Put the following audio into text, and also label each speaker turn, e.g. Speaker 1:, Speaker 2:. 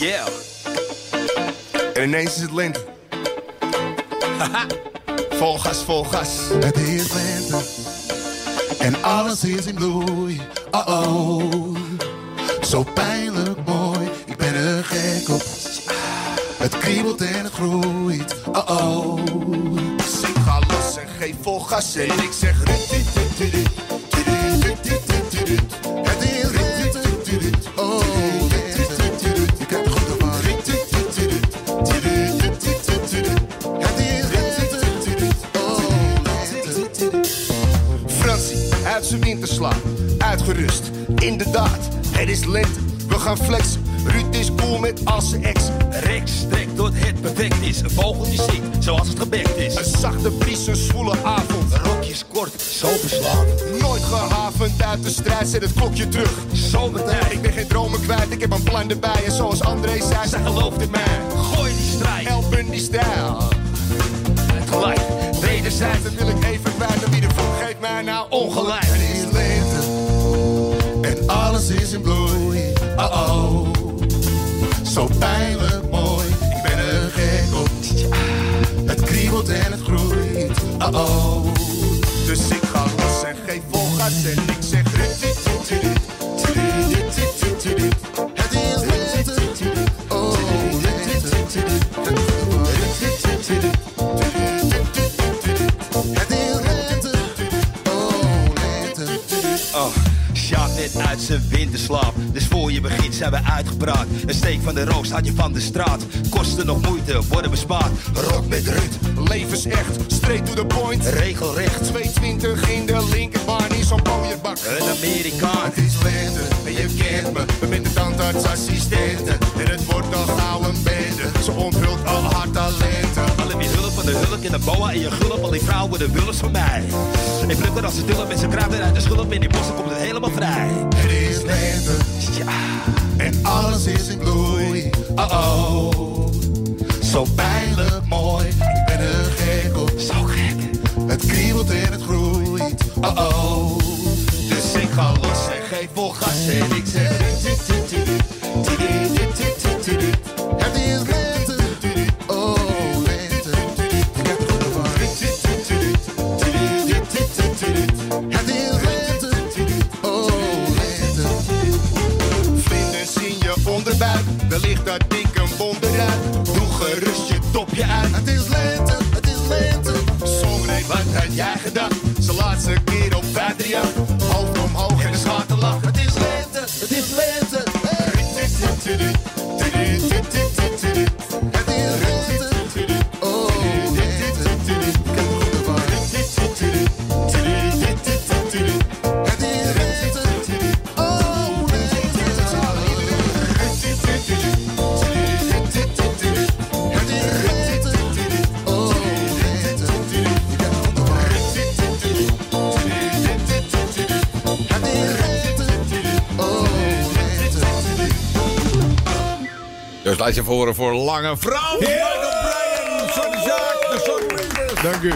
Speaker 1: Yeah.
Speaker 2: En ineens is het lente. vol gas, vol gas.
Speaker 3: Het is lente. En alles is in bloei. Oh oh. Zo pijnlijk mooi. Ik ben er gek op. Het kriebelt en het groeit. Oh oh.
Speaker 2: Dus ik ga los en geef vol gas. En ik zeg... rut-tut-tut-tut-tut. Zijn winterslaap. Uitgerust, inderdaad. Het is lente, we gaan flexen. Ruud is cool met al zijn ex.
Speaker 1: Rex strekt tot het perfect is. Een vogel die zingt zoals het gebekt is.
Speaker 2: Een zachte bries, een zwoele avond.
Speaker 1: Rokjes kort, zo verslavend.
Speaker 2: Nooit gehavend uit de strijd, zet het klokje terug.
Speaker 1: Zomertijd,
Speaker 2: Ik ben geen dromen kwijt, ik heb een plan erbij. En zoals André zei, zij gelooft in mij.
Speaker 1: gooi die strijd.
Speaker 2: Elben die stijl. Dat wil ik even kwijt. En wie ervoor geeft mij nou ongelijk.
Speaker 3: Het is lente en alles is in bloei. Oh oh, zo pijnlijk mooi. Ik ben er gek op. Het kriebelt en het groeit. Oh oh,
Speaker 2: Dus ik ga los en geef vol gas. En ik
Speaker 3: Oh,
Speaker 1: Sjaak net uit zijn winterslaap. Dus voor je begint zijn we uitgepraat. Een steek van de roos had je van de straat. Kosten nog moeite, worden bespaard. Rock met Ruud,
Speaker 2: Levensecht, straight to the point.
Speaker 1: regelrecht.
Speaker 2: 220 in de linkerbaan, niet zo'n pooierbak.
Speaker 1: Een Amerikaan.
Speaker 2: Het is lente en je kent me. We met de tandartsassistenten.
Speaker 1: In de boa en je gulp. Al die vrouwen de wullers van mij. Ik pluk er als ze tullen met zijn kruiden uit de schulp. In die bossen komt het helemaal vrij.
Speaker 3: Het is lente
Speaker 1: Ja,
Speaker 3: en alles is in bloei. Oh oh, zo pijnlijk mooi. Ik ben er gek op.
Speaker 1: zo gek.
Speaker 3: Het kriebelt en het groeit. Oh oh,
Speaker 2: Dus ik ga los en geef vol gas. En ik zeg... Wellicht dat dik een wonderuit. Doe gerust je topje uit.
Speaker 3: Het is lente. Het is lente.
Speaker 2: Songray, wat had jij gedacht? Zijn laatste keer op 538. Hoofd omhoog en de schaterlach.
Speaker 3: Het is lente. Het is lente. Hey.
Speaker 4: Dus laat je voor voor Lange Vrouw.
Speaker 5: Michael Bryan, Sonny Jack, de Songwriters.
Speaker 4: Dank u.